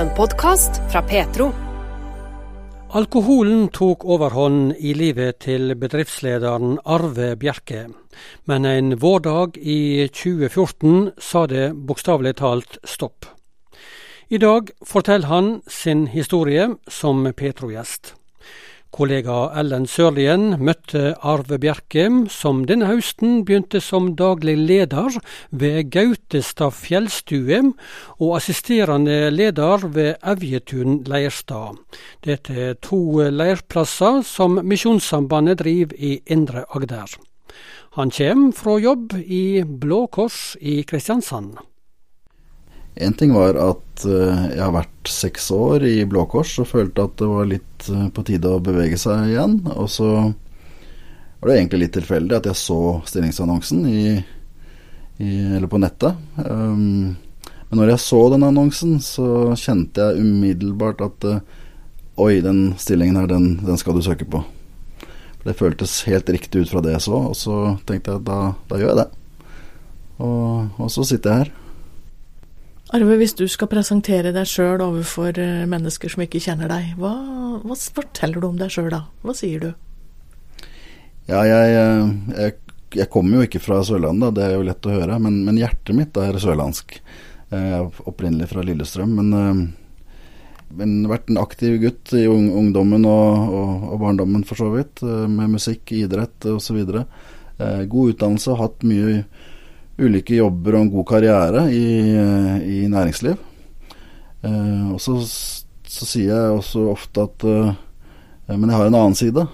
En podkast fra Petro. Alkoholen tok overhånd i livet til bedriftslederen Arve Bjerke. Men en vårdag i 2014 sa det bokstavelig talt stopp. I dag forteller han sin historie som Petro-gjest. Kollega Ellen Sørlien møtte Arve Bjerke, som denne høsten begynte som daglig leder ved Gautestad fjellstue og assisterende leder ved Evjetun leirstad. Dette er to leirplasser som Misjonssambandet driver i Indre Agder. Han kommer fra jobb i Blå Kors i Kristiansand. En ting var at eh, jeg har vært seks år i Blå Kors og følte at det var litt eh, på tide å bevege seg igjen. Og så var det egentlig litt tilfeldig at jeg så stillingsannonsen i, i, eller på nettet. Um, men når jeg så den annonsen, så kjente jeg umiddelbart at uh, oi, den stillingen her, den, den, skal du søke på. For Det føltes helt riktig ut fra det jeg så, og så tenkte jeg da, da gjør jeg det. Og, og så sitter jeg her. Arve, hvis du skal presentere deg sjøl overfor eh, mennesker som ikke kjenner deg, hva, hva forteller du om deg sjøl da? Hva sier du? Ja, jeg, eh, jeg, jeg, kommer jo ikke fra Sørlandet, det er jo lett å høre, men, men hjertet mitt er sørlandsk. Jeg er opprinnelig fra Lillestrøm, men, eh, men vært en aktiv gutt i ungdommen og, og, og barndommen for så vidt, med musikk, idrett osv. God utdannelse, hatt mye ulike jobber og en god karriere i, i næringsliv. Eh, og så, så, sier jeg også ofte at eh, Men jeg har en annen side.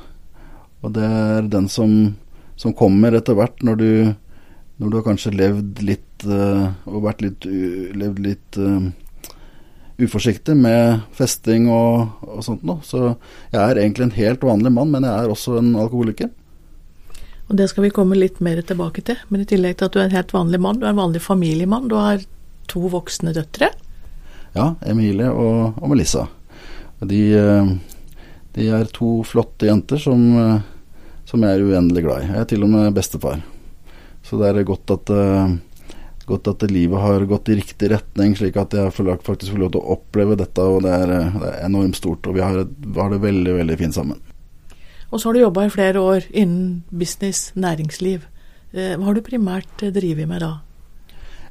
Og det er den som, som kommer etter hvert når du, når du har kanskje levd litt eh, og vært litt, levd litt uforsiktig med festing og, og sånt noe. Så jeg er egentlig en helt vanlig mann, men jeg er også en alkoholiker. Og det skal vi komme litt mer tilbake til. Men i tillegg til at du er en helt vanlig mann, du er en vanlig familiemann. Du har to voksne døtre. Ja, Emilie og, og Melissa. De, eh, de, er to flotte jenter som, eh, som, jeg er uendelig glad i. Jeg er til og med bestefar. Så det er godt at, eh, godt at livet har gått i riktig retning, slik at jeg faktisk får lov til å oppleve dette. Og det er, det er enormt stort. Og vi har, har det veldig, veldig fint sammen. Og så har du jobba i flere år innen business, næringsliv. Eh, hva har du primært eh, drevet med da?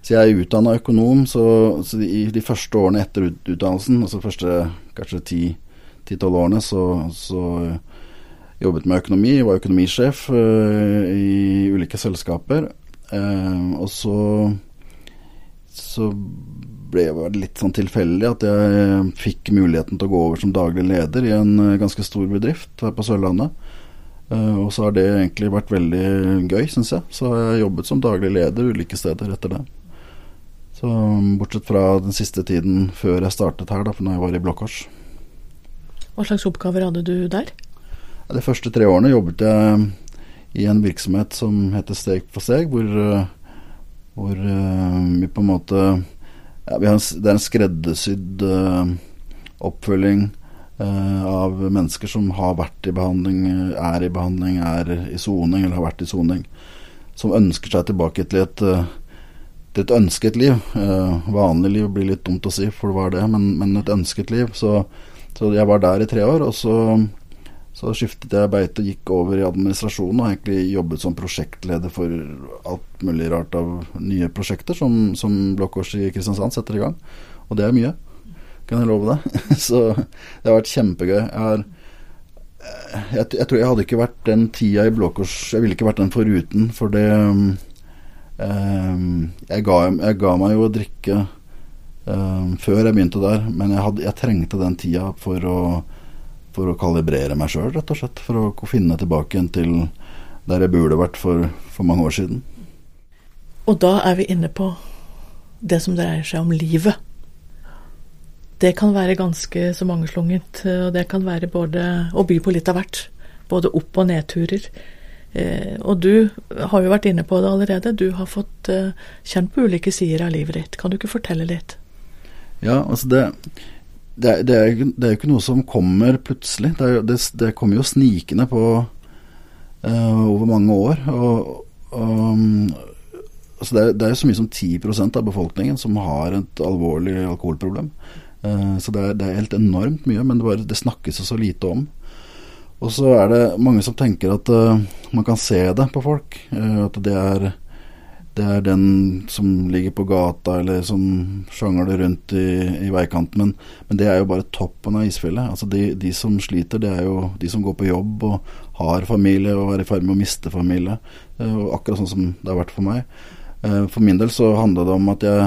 Så jeg er utdanna økonom, så, så, i de første årene etter utdannelsen, altså første kanskje ti-tolv årene, så, så, jobbet med økonomi, var økonomisjef øh, i ulike selskaper. Uh, og så, så ble det litt sånn tilfeldig at jeg fikk muligheten til å gå over som daglig leder i en eh, ganske stor bedrift her på Sørlandet. Uh, og så har det egentlig vært veldig gøy, syns jeg. Så har jeg jobbet som daglig leder ulike steder etter det. Så um, bortsett fra den siste tiden før jeg startet her, da, for når jeg var i Blå Kors. Hva slags oppgaver hadde du der? De første tre årene jobbet jeg i en virksomhet som heter Steg for steg, hvor, hvor vi på en måte ja, en, Det er en skreddersydd uh, oppfølging uh, av mennesker som har vært i behandling, er i behandling, er i soning eller har vært i soning. Som ønsker seg tilbake til et, til et ønsket liv. vanlig liv blir litt dumt å si, for det var det, men, men et ønsket liv. Så, så jeg var der i tre år. og så så skiftet jeg beite og gikk over i administrasjonen og egentlig jobbet som prosjektleder for alt mulig rart av nye prosjekter som, som Blå Kors i Kristiansand setter i gang. Og det er mye, kan jeg love deg. Så det har vært kjempegøy. Jeg, har, jeg, jeg, tror jeg hadde ikke vært den tida i Blå Kors Jeg ville ikke vært den foruten, for det um, jeg, ga, jeg, ga, meg jo å drikke um, før jeg begynte der, men jeg, hadde, jeg trengte den tida for å for å kalibrere meg sjøl, rett og slett. For å finne tilbake igjen til der jeg burde vært for, for mange år siden. Og da er vi inne på det som dreier seg om livet. Det kan være ganske så mangeslungent, og det kan være både å by på litt av hvert. Både opp- og nedturer. Eh, og du har jo vært inne på det allerede. Du har fått eh, kjent på ulike sider av livet ditt. Kan du ikke fortelle litt? Ja, altså det det, det, er, det er jo ikke noe som kommer plutselig. Det, det, det kommer jo snikende på uh, over mange år. Og, um, altså det, er, jo så mye som 10% av befolkningen som har et alvorlig alkoholproblem. Uh, så det er, er, helt enormt mye, men det, bare, snakkes så lite om. Og så er det mange som tenker at uh, man kan se det på folk. At det er, det er den som ligger på gata eller som sjangler rundt i, i veikanten. Men, men, det er jo bare toppen av isfjellet. Altså de, de, som sliter, det er jo de som går på jobb og har familie og er i ferd med å miste familie. Uh, og akkurat sånn som det har vært for meg. for min del så handla det om at jeg,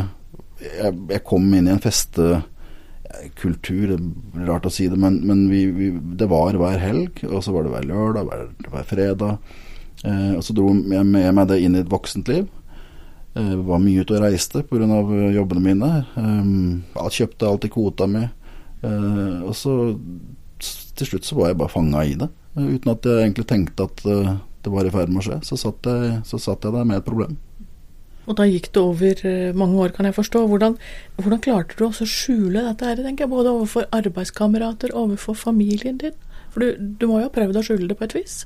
jeg, jeg kom inn i en festekultur, det er rart å si det, men, men vi, vi, det var hver helg. Og så var det hver lørdag, hver, hver fredag. Eh, og så dro jeg med meg det inn i et voksent liv. Eh, var mye ute og reiste pga. Eh, jobbene mine. Jeg kjøpte alltid kvota mi. Eh, og så til slutt så var jeg bare fanga i det. Uten at jeg egentlig tenkte at det var i ferd med å skje. Så satt, jeg, så satt jeg der med et problem. Og da gikk det over mange år, kan jeg forstå. Hvordan, hvordan klarte du også å skjule dette her, tenker jeg, både overfor arbeidskamerater, overfor familien din? For du, du, må jo ha prøvd å skjule det på et vis?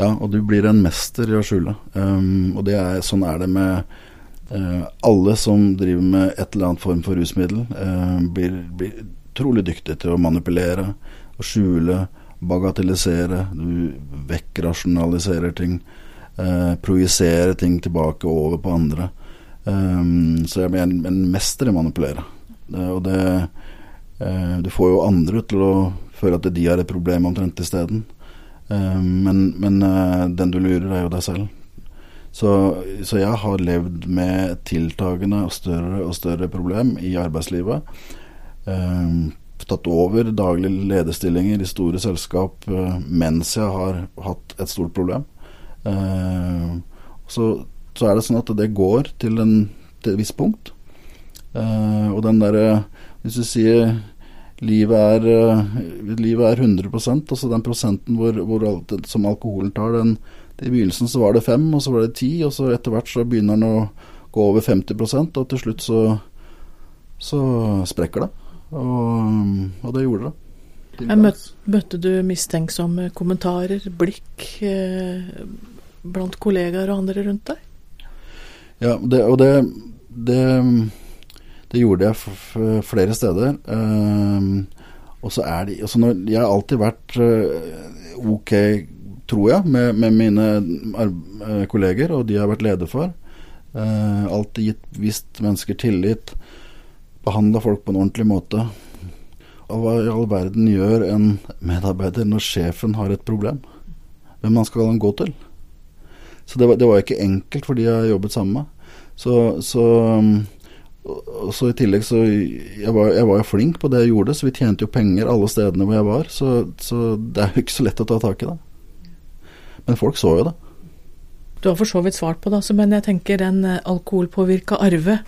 Ja, og du blir en mester i å skjule. Um, og er, sånn er det med uh, alle som driver med et eller annet form for rusmiddel. eh, blir, blir trolig dyktige til å manipulere og skjule, bagatellisere. Du vekkrasjonaliserer ting. Eh, projisere ting tilbake over på andre. Um, så jeg blir en, en mester i å manipulere. Uh, og det eh, Du får jo andre til å føle at de har et problem omtrent isteden. Uh, men men den du lurer, er jo deg selv. Så, så, jeg har levd med tiltagende og større og større problem i arbeidslivet. Um, tatt over daglige lederstillinger i store selskap mens jeg har hatt et stort problem. så så er det sånn at det går til, en, til et visst punkt. Uh, og den derre Hvis du sier livet er, uh, livet er 100% altså den prosenten hvor, hvor alt, som alkoholen tar, den, I begynnelsen så var det fem, og så var det ti, og så etter hvert så begynner den å gå over 50% og til slutt så, så sprekker det. Og, og det gjorde det. Møtte, møtte du mistenksomme kommentarer, blikk eh, blant kollegaer og andre rundt deg? Ja, det, og det, det, det gjorde jeg flere steder. Eh, og så er de altså når, Jeg har alltid vært eh, ok, tror jeg, med, med mine uh, kolleger, og de jeg har vært leder for. Eh, alltid gitt visst mennesker tillit. Behandla folk på en ordentlig måte. Og hva i all verden gjør en medarbeider når sjefen har et problem? Hvem man skal han gå til? Så det var, det var ikke enkelt for de jeg jobbet sammen med. Så, så, så i tillegg så jeg var, jeg var, jo flink på det jeg gjorde, så vi tjente jo penger alle stedene hvor jeg var. Så, så det er jo ikke så lett å ta tak i det. Men folk så jo det. Du har for så vidt svart på det, men jeg tenker den eh, alkoholpåvirka Arve.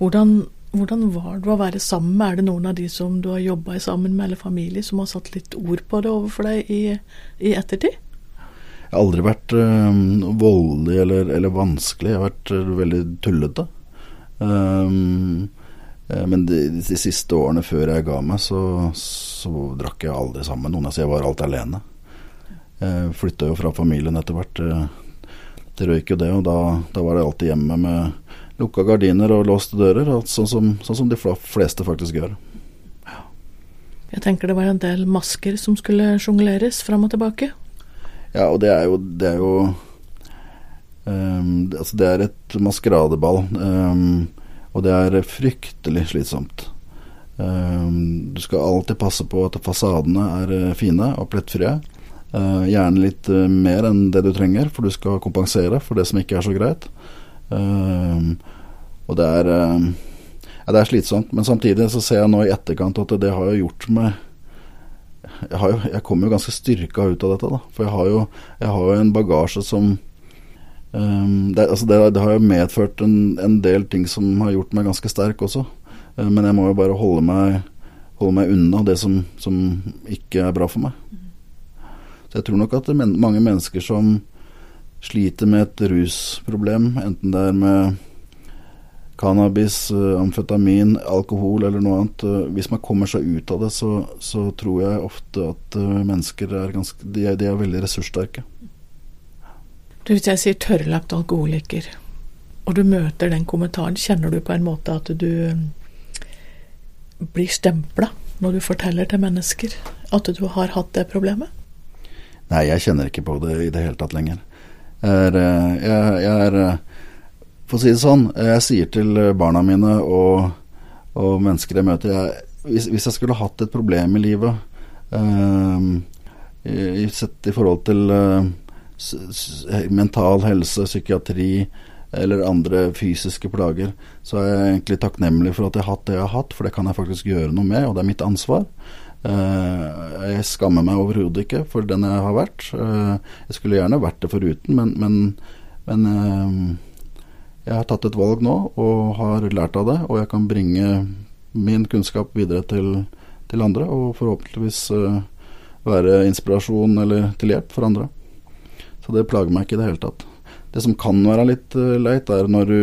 Hvordan, hvordan, var det å være sammen med? Er det noen av de som du har jobba sammen med, eller familie, som har satt litt ord på det overfor deg i, i ettertid? Jeg har aldri vært øh, voldelig eller, eller, vanskelig. Jeg har vært uh, veldig tullete. Um, men de, de, siste årene før jeg ga meg, så, så drakk jeg aldri sammen med noen. Altså, jeg var alltid alene. Jeg flytta jo fra familien etter hvert. Det røyk jo det, og da, da, var det alltid hjemme med lukka gardiner og låste dører. Sånn som, sånn som de fleste faktisk gjør. Jeg tenker det var en del masker som skulle sjongleres fram og tilbake. Ja, og det er jo Det er jo um, Altså, det er et maskeradeball. Um, og det er fryktelig slitsomt. Um, du skal alltid passe på at fasadene er eh, fine og plettfrie. Uh, gjerne litt uh, mer enn det du trenger, for du skal kompensere for det som ikke er så greit. Uh, og det er, ja, det er slitsomt. Men samtidig så ser jeg nå i etterkant at det har jo gjort meg jeg, jo, jeg kommer jo ganske styrka ut av dette, da. For jeg har jo, jeg har jo en bagasje som um, det, altså det, det, har jo medført en, en, del ting som har gjort meg ganske sterk også. Uh, men jeg må jo bare holde meg, holde meg unna det som, som, ikke er bra for meg. Så jeg tror nok at det er mange mennesker som sliter med et rusproblem, enten det er med cannabis, eh, amfetamin, alkohol eller noe annet. Eh, hvis man kommer seg ut av det, så, så tror jeg ofte at eh, mennesker er ganske De er, de er veldig ressurssterke. Du, hvis jeg sier tørrlagt alkoholiker, og du møter den kommentaren, kjenner du på en måte at du blir stempla når du forteller til mennesker at du har hatt det problemet? Nei, jeg kjenner ikke på det i det hele tatt lenger. Jeg er, eh, jeg, jeg er eh, For å si det sånn, jeg sier til barna mine og, og mennesker jeg møter jeg, hvis, hvis, jeg skulle hatt et problem i livet, eh, i, sett i forhold til eh, mental helse, psykiatri eller andre fysiske plager, så er jeg egentlig takknemlig for at jeg har hatt det jeg har hatt, for det kan jeg faktisk gjøre noe med, og det er mitt ansvar. Eh, jeg skammer meg overhodet ikke for den jeg har vært. Eh, jeg skulle gjerne vært det foruten, men, men, men eh, jeg har tatt et valg nå og har lært av det, og jeg kan bringe min kunnskap videre til, til andre, og forhåpentligvis være inspirasjon eller til hjelp for andre. Så det plager meg ikke i det hele tatt. Det som kan være litt leit, er når du,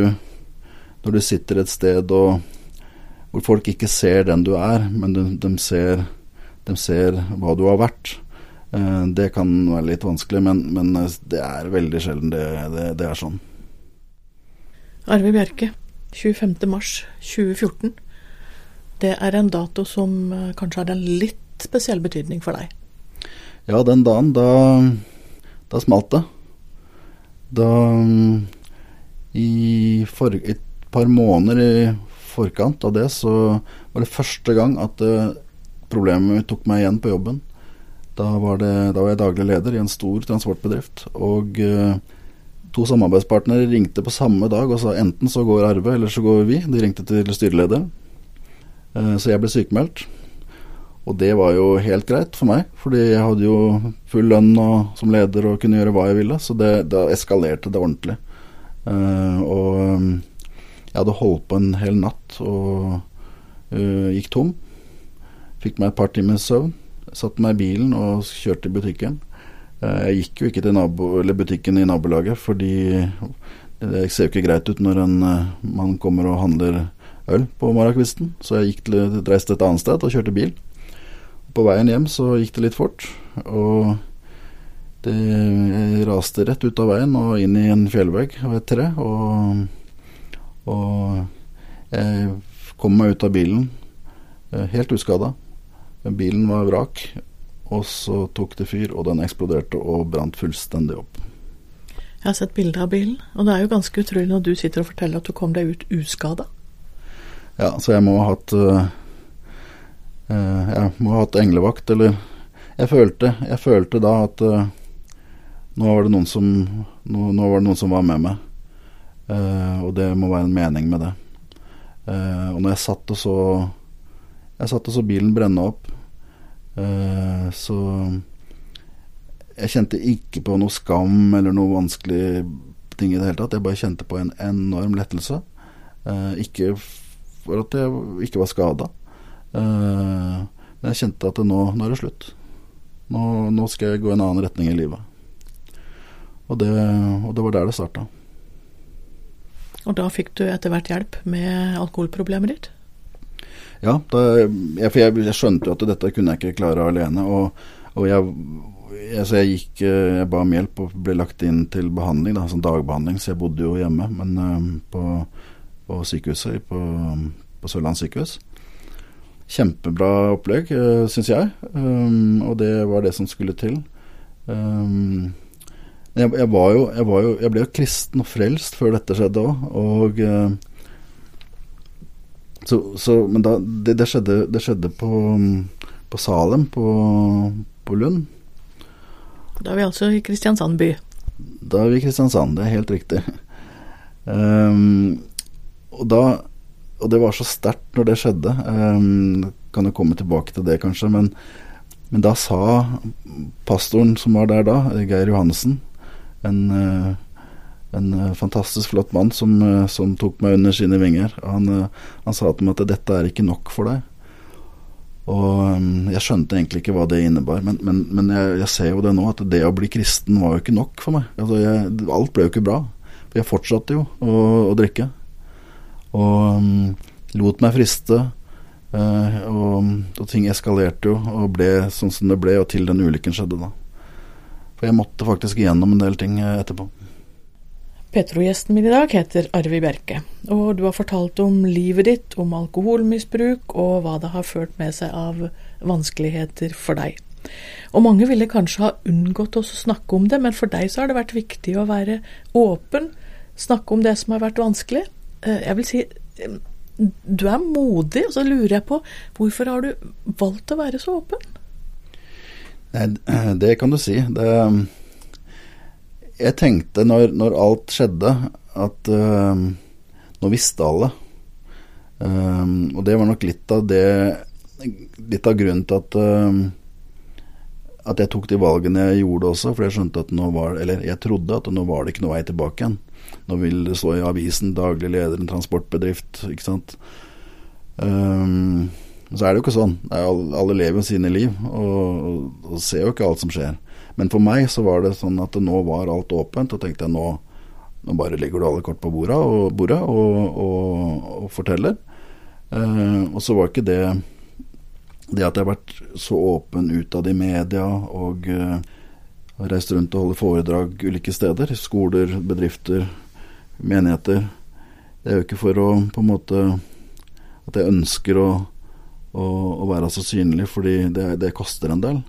når du sitter et sted og, hvor folk ikke ser den du er, men de, de ser de ser hva du har vært. Eh, det kan være litt vanskelig, men, men eh, det er veldig sjelden det, det, det, er sånn. Arve Bjerke, 25.3.2014. Det er en dato som eh, kanskje har en litt spesiell betydning for deg? Ja, den dagen, da, da smalt det. Da i for, et par måneder i forkant av det, så var det første gang at Problemet tok meg igjen på jobben. Da var, det, da var jeg daglig leder i en stor transportbedrift. Og uh, to samarbeidspartnere ringte på samme dag og sa enten så går Arve, eller så går vi. De ringte til styrelederen. Uh, så jeg ble sykemeldt. Og det var jo helt greit for meg, fordi jeg hadde jo full lønn og, som leder og kunne gjøre hva jeg ville. Så det, da eskalerte det ordentlig. Uh, og jeg hadde holdt på en hel natt og gikk tom. Fikk meg et par timers søvn. Satte meg i bilen og kjørte i butikken. Eh, jeg gikk jo ikke til butikken i nabolaget, fordi det ser jo ikke greit ut når en, eh, man kommer og handler øl på morgenkvisten. Så jeg gikk til, reiste et annet sted og kjørte bil. På veien hjem så gikk det litt fort, og det, jeg raste rett ut av veien og inn i en fjellvegg og et tre. Og, og jeg kom meg ut av bilen eh, helt uskada. Bilen var vrak, og så tok det fyr, og den eksploderte og brant fullstendig opp. Jeg har sett bilder av bilen, og det er jo ganske utrolig når du sitter og forteller at du kom deg ut uskada. Ja, så jeg må ha hatt uh, Jeg må ha hatt englevakt, eller Jeg følte, jeg følte da at uh, nå var det noen som nå, nå, var det noen som var med meg. Og det må være en mening med det. og når jeg satt og så Jeg satt og så bilen brenne opp, Eh, så jeg kjente ikke på noe skam eller noe vanskelig ting i det hele tatt. Jeg bare kjente på en enorm lettelse. Uh, ikke for at jeg ikke var skada, uh, men jeg kjente at nå, nå er det slutt. Nå, nå, skal jeg gå en annen retning i livet. Og det, og det var der det starta. Og da fikk du etter hvert hjelp med alkoholproblemet ditt? Ja, da, jeg, for jeg, jeg, skjønte jo at dette kunne jeg ikke klare alene. Og, og jeg, jeg, jeg gikk eh, Jeg ba om hjelp og ble lagt inn til behandling, da, sånn dagbehandling, så jeg bodde jo hjemme. Men um, på, på, sykehuset på, på Sørlandet sykehus. Kjempebra opplegg, uh, eh, syns jeg. Um, og det var det som skulle til. Um, jeg, var jo, var jo, jeg ble jo kristen og frelst før dette skjedde òg. Og så, så, men da, det, det, skjedde, det skjedde på, på, Salem, på, på Lund. Da er vi altså i Kristiansand by. Da er vi i Kristiansand, det er helt riktig. Um, og da Og det var så sterkt når det skjedde. Um, kan jo komme tilbake til det, kanskje. Men, men, da sa pastoren som var der da, Geir Johannessen, en uh, en uh, fantastisk flott mann som, uh, som, tok meg under sine vinger. Han, uh, han, sa til meg at dette er ikke nok for deg. Og jeg skjønte egentlig ikke hva det innebar, men, men, men jeg, jeg, ser jo det nå, at det å bli kristen var jo ikke nok for meg. Altså, jeg, alt ble jo ikke bra. For jeg fortsatte jo å, å drikke. Og um, lot meg friste. Og, og, ting eskalerte jo, og ble sånn som det ble, og til den ulykken skjedde da. For jeg måtte faktisk igjennom en del ting etterpå. Petro-gjesten min i dag heter Arvi Bjerke, og du har fortalt om livet ditt, om alkoholmisbruk og hva det har ført med seg av vanskeligheter for deg. Og mange ville kanskje ha unngått å snakke om det, men for deg så har det vært viktig å være åpen, snakke om det som har vært vanskelig. Eh, jeg vil si eh, du er modig, og så lurer jeg på hvorfor har du valgt å være så åpen? Det kan du si. Det jeg tenkte når, når, alt skjedde, at uh, nå visste alle. Um, og det var nok litt av det Litt av grunnen til at uh, at jeg tok de valgene jeg gjorde også, for jeg skjønte at nå var Eller jeg trodde at nå var det ikke noe vei tilbake igjen. Nå vil det stå i avisen 'daglig leder en transportbedrift', ikke sant. Um, så er det jo ikke sånn. Alle lever jo sine liv, og, og, og ser jo ikke alt som skjer. Men for meg så var det sånn at nå var alt åpent, og tenkte jeg nå, nå bare legger du alle kort på bordet og, bordet og, og, og forteller. Eh, og så var ikke det det at jeg har vært så åpen utad i media og eh, reist rundt og holdt foredrag ulike steder, skoler, bedrifter, menigheter Det er jo ikke for å på en måte at jeg ønsker å, å, å være så synlig, fordi det, det koster en del.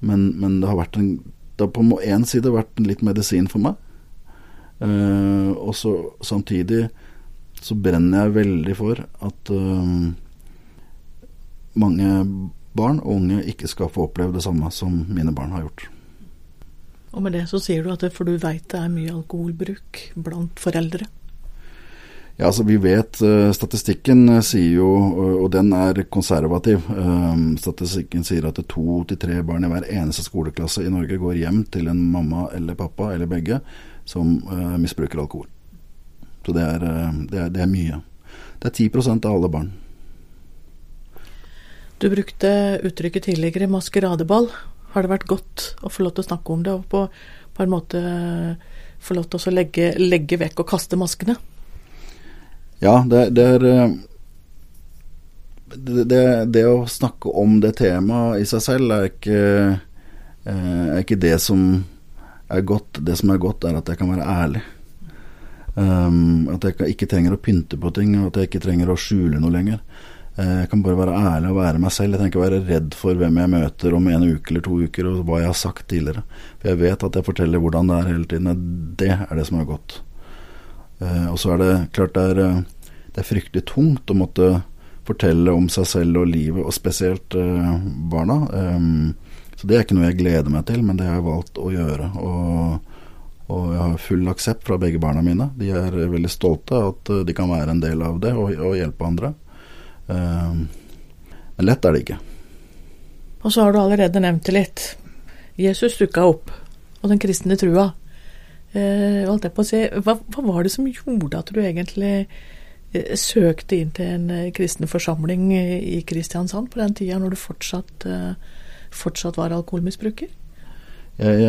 Men, men, det har vært en Det har på én side vært en litt medisin for meg. Uh, og så samtidig så brenner jeg veldig for at uh, mange barn og unge ikke skal få oppleve det samme som mine barn har gjort. Og med det så sier du at det, for du veit det er mye alkoholbruk blant foreldre? Ja, altså Vi vet uh, Statistikken uh, sier jo, og den er konservativ, statistikken sier at to til tre barn i hver eneste skoleklasse i Norge går hjem til en mamma eller pappa, eller begge, som misbruker alkohol. Så det er, det, er, det er, mye. Det er 10% av alle barn. Du brukte uttrykket tidligere 'maskeradeball'. Har det vært godt å få lov til å snakke om det, og på, på en måte få lov til å legge, legge vekk og kaste maskene? Ja, det, det er eh, det, det, å snakke om det temaet i seg selv er ikke, eh, er ikke det som er godt. Det som er godt, er at jeg kan være ærlig. Um, at jeg ikke trenger å pynte på ting, og at jeg ikke trenger å skjule noe lenger. Eh, jeg kan bare være ærlig og være meg selv. Jeg trenger ikke være redd for hvem jeg møter om en uke eller to uker, og hva jeg har sagt tidligere. For jeg vet at jeg forteller hvordan det er hele tiden. Det er det som er godt. Uh, og så er det klart det er, eh, det er, fryktelig tungt å måtte fortelle om seg selv og livet, og spesielt uh, barna. Så det er ikke noe jeg gleder meg til, men det har jeg valgt å gjøre. Og, og jeg har full aksept fra begge barna mine. De er veldig stolte av at de kan være en del av det og, og hjelpe andre. Um, men lett er det ikke. Og så har du allerede nevnt det litt. Jesus dukka opp, og den kristne trua. Eh, holdt jeg på å si, hva, hva, var det som gjorde at du egentlig eh, søkte inn til en eh, kristen forsamling i Kristiansand på den tida, når du fortsatt, fortsatt var alkoholmisbruker? Jeg,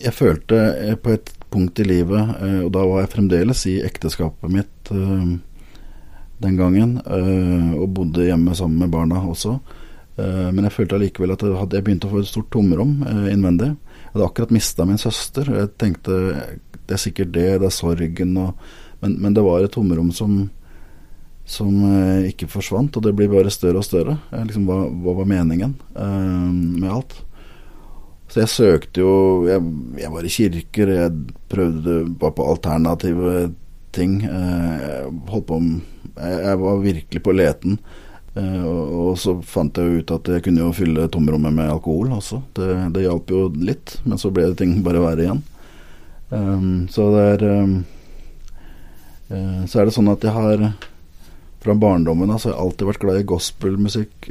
jeg, følte på et punkt i livet, og da var jeg fremdeles i ekteskapet mitt den gangen, og bodde hjemme sammen med barna også. Men jeg følte allikevel at jeg begynte å få et stort tomrom innvendig. Jeg hadde akkurat mista min søster. Jeg tenkte det er sikkert det, det er sorgen og Men, men det var et tomrom som, som eh, ikke forsvant, og det blir bare større og større. Liksom, hva, hva, var meningen uh, med alt? Så jeg søkte jo jeg, jeg, var i kirker, jeg prøvde bare på alternative ting. Uh, jeg holdt på jeg, jeg var virkelig på leten. Uh, og, så fant jeg jo ut at jeg kunne jo fylle tomrommet med alkohol også. Det, det hjalp jo litt, men så ble ting bare verre igjen. Um, så det er um, uh, Så er det sånn at jeg har fra barndommen altså, jeg har alltid vært glad i gospelmusikk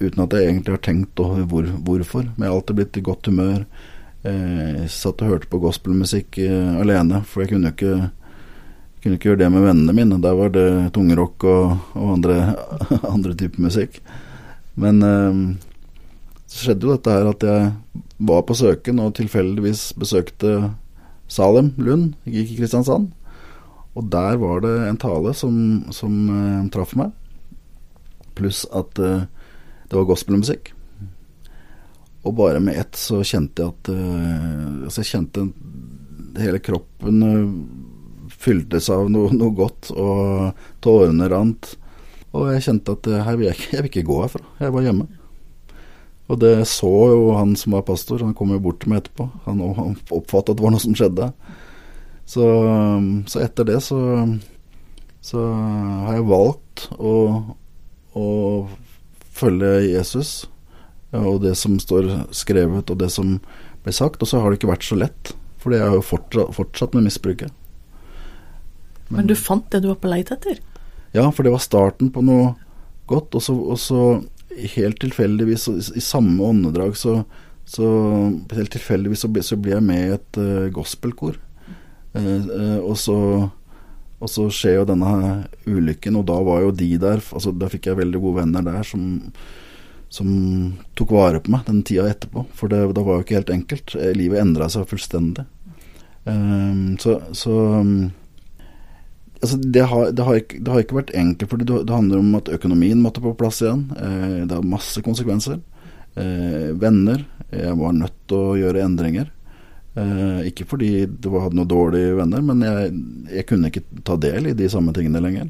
uten at jeg egentlig har tenkt over hvor, hvorfor. Men jeg har alltid blitt i godt humør. Jeg satt og hørte på gospelmusikk alene, for jeg kunne jo ikke kunne ikke gjøre det med vennene mine. Der var det tungrock og, og andre, andre typer musikk. Men eh, så skjedde jo dette her at jeg var på søken og tilfeldigvis besøkte Salem Lund, gikk i Kristiansand. Og der var det en tale som, som eh, traff meg. Pluss at eh, det var gospelmusikk. Og bare med ett så kjente jeg at eh, Altså, jeg kjente hele kroppen fyltes av noe, noe, godt, og tårene rant. Og jeg kjente at her vil jeg, ikke, jeg vil ikke gå herfra. Jeg var hjemme. Og det så jo han som var pastor, han kom jo bort til meg etterpå. Han, oppfattet at det var noe som skjedde. Så, så etter det så, så, har jeg valgt å, å følge Jesus og det som står skrevet og det som ble sagt. Og så har det ikke vært så lett, for jeg har jo fortsatt med misbruket. Men, Men, du fant det du var på leit etter? Ja, for det var starten på noe godt. Og så, og så helt tilfeldigvis, i samme åndedrag, så, så helt tilfeldigvis så, så blir jeg med i et uh, gospelkor. Uh, uh, og, så, og så skjer jo denne ulykken, og da var jo de der altså Da fikk jeg veldig gode venner der som, som tok vare på meg den tida etterpå. For det, det var jo ikke helt enkelt. Livet endra seg fullstendig. så, så um, Altså, det, har, det, har ikke, det, har, ikke, vært enkelt, for det, handler om at økonomien måtte på plass igjen. Eh, det har masse konsekvenser. Eh, venner. Jeg var nødt til å gjøre endringer. Eh, ikke fordi jeg hadde noen dårlige venner, men jeg, jeg, kunne ikke ta del i de samme tingene lenger.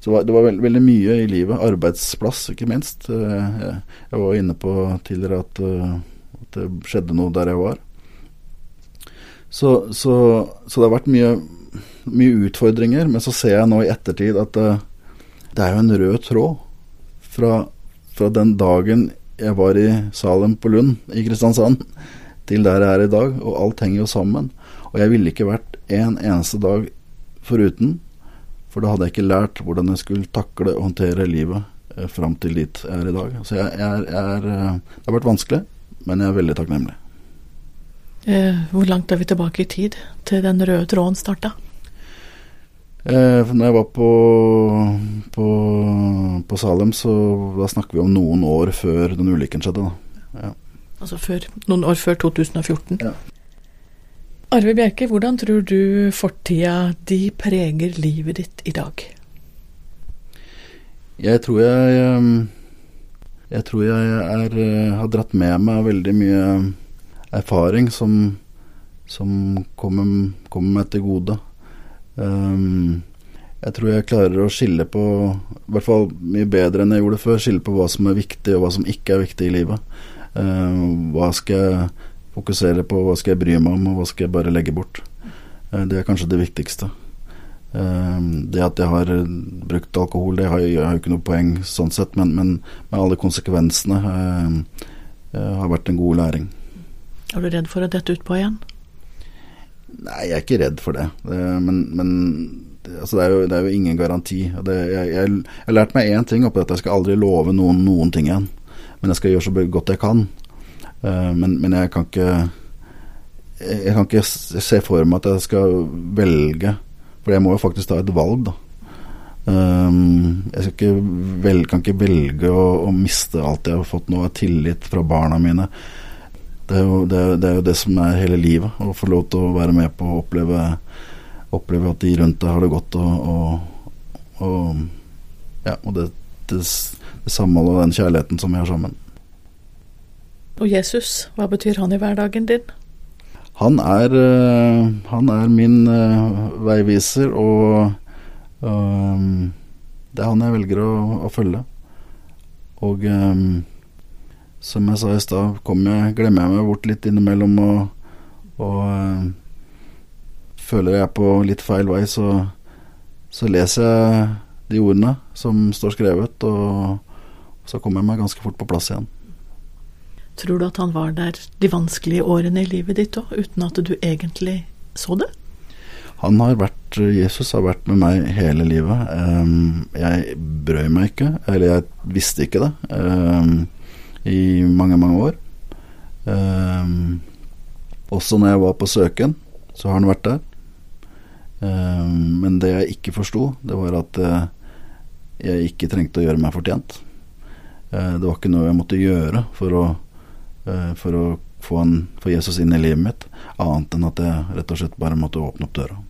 Så det var veldig, veldig, mye i livet. Arbeidsplass, ikke minst. Eh, jeg var inne på tidligere at, at, det skjedde noe der jeg var. Så, så, så det har vært mye mye utfordringer, men så ser jeg nå i ettertid at uh, det er jo en rød tråd fra, fra, den dagen jeg var i Salem på Lund i Kristiansand, til der jeg er i dag, og alt henger jo sammen. Og jeg ville ikke vært en eneste dag foruten, for da hadde jeg ikke lært hvordan jeg skulle takle og håndtere livet eh, fram til dit jeg er i dag. Så jeg, jeg, jeg er, eh, Det har vært vanskelig, men jeg er veldig takknemlig. Eh, hvor langt er vi tilbake i tid til den røde tråden starta? Eh, når jeg var på, på, på, Salem, så da snakker vi om noen år før den ulykken skjedde. Ja. Altså før, noen år før 2014? Ja. Arve Bjerke, hvordan tror du fortida de preger livet ditt i dag? Jeg tror jeg Jeg tror jeg er, eh, har dratt med meg veldig mye erfaring som, som kommer, kommer meg til gode. Um, jeg tror jeg klarer å skille på, i hvert fall mye bedre enn jeg gjorde før, skille på hva som er viktig og hva som ikke er viktig i livet. Uh, hva skal jeg fokusere på, hva skal jeg bry meg om, og hva skal jeg bare legge bort. Uh, det er kanskje det viktigste. Uh, det at jeg har brukt alkohol, det har, jo ikke noe poeng sånn sett, men, men med alle konsekvensene har vært en god læring. Er du redd for å dette utpå igjen? Nei, jeg er ikke redd for det. Men, men altså det, er jo, det, er jo, ingen garanti. Det, jeg, jeg, jeg, har lært meg én ting oppi dette. Jeg skal aldri love noen noen ting igjen. Men jeg skal gjøre så godt jeg kan. Uh, men, men, jeg kan ikke Jeg kan ikke se for meg at jeg skal velge. For jeg må jo faktisk ta et valg, da. Um, jeg ikke velge, kan ikke velge å, å, miste alt jeg har fått nå av tillit fra barna mine. Det er, jo, det, er, det er, jo, det som er hele livet. Å få lov til å være med på å oppleve, oppleve at de rundt deg har det godt. Og, og, og, ja, og det, det, det samholdet og den kjærligheten som vi har sammen. Og Jesus, hva betyr han i hverdagen din? Han er, eh, han er min eh, veiviser, og, og det er han jeg velger å, å følge. Og som jeg sa i stad, glemmer jeg meg bort litt innimellom og, og øh, føler jeg er på litt feil vei, så, så, leser jeg de ordene som står skrevet, og så kommer jeg meg ganske fort på plass igjen. Tror du at han var der de vanskelige årene i livet ditt òg, uten at du egentlig så det? Han har vært, Jesus har vært med meg hele livet. Um, jeg brøy meg ikke, eller jeg visste ikke det. I mange, mange år. Um, også når jeg var på søken, så har han vært der. Um, men det jeg ikke forsto, det var at uh, jeg ikke trengte å gjøre meg fortjent. Uh, det var ikke noe jeg måtte gjøre for å, uh, for å få, en, få, Jesus inn i livet mitt, annet enn at jeg rett og slett bare måtte åpne opp døra.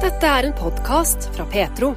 Dette er en podkast fra Petro.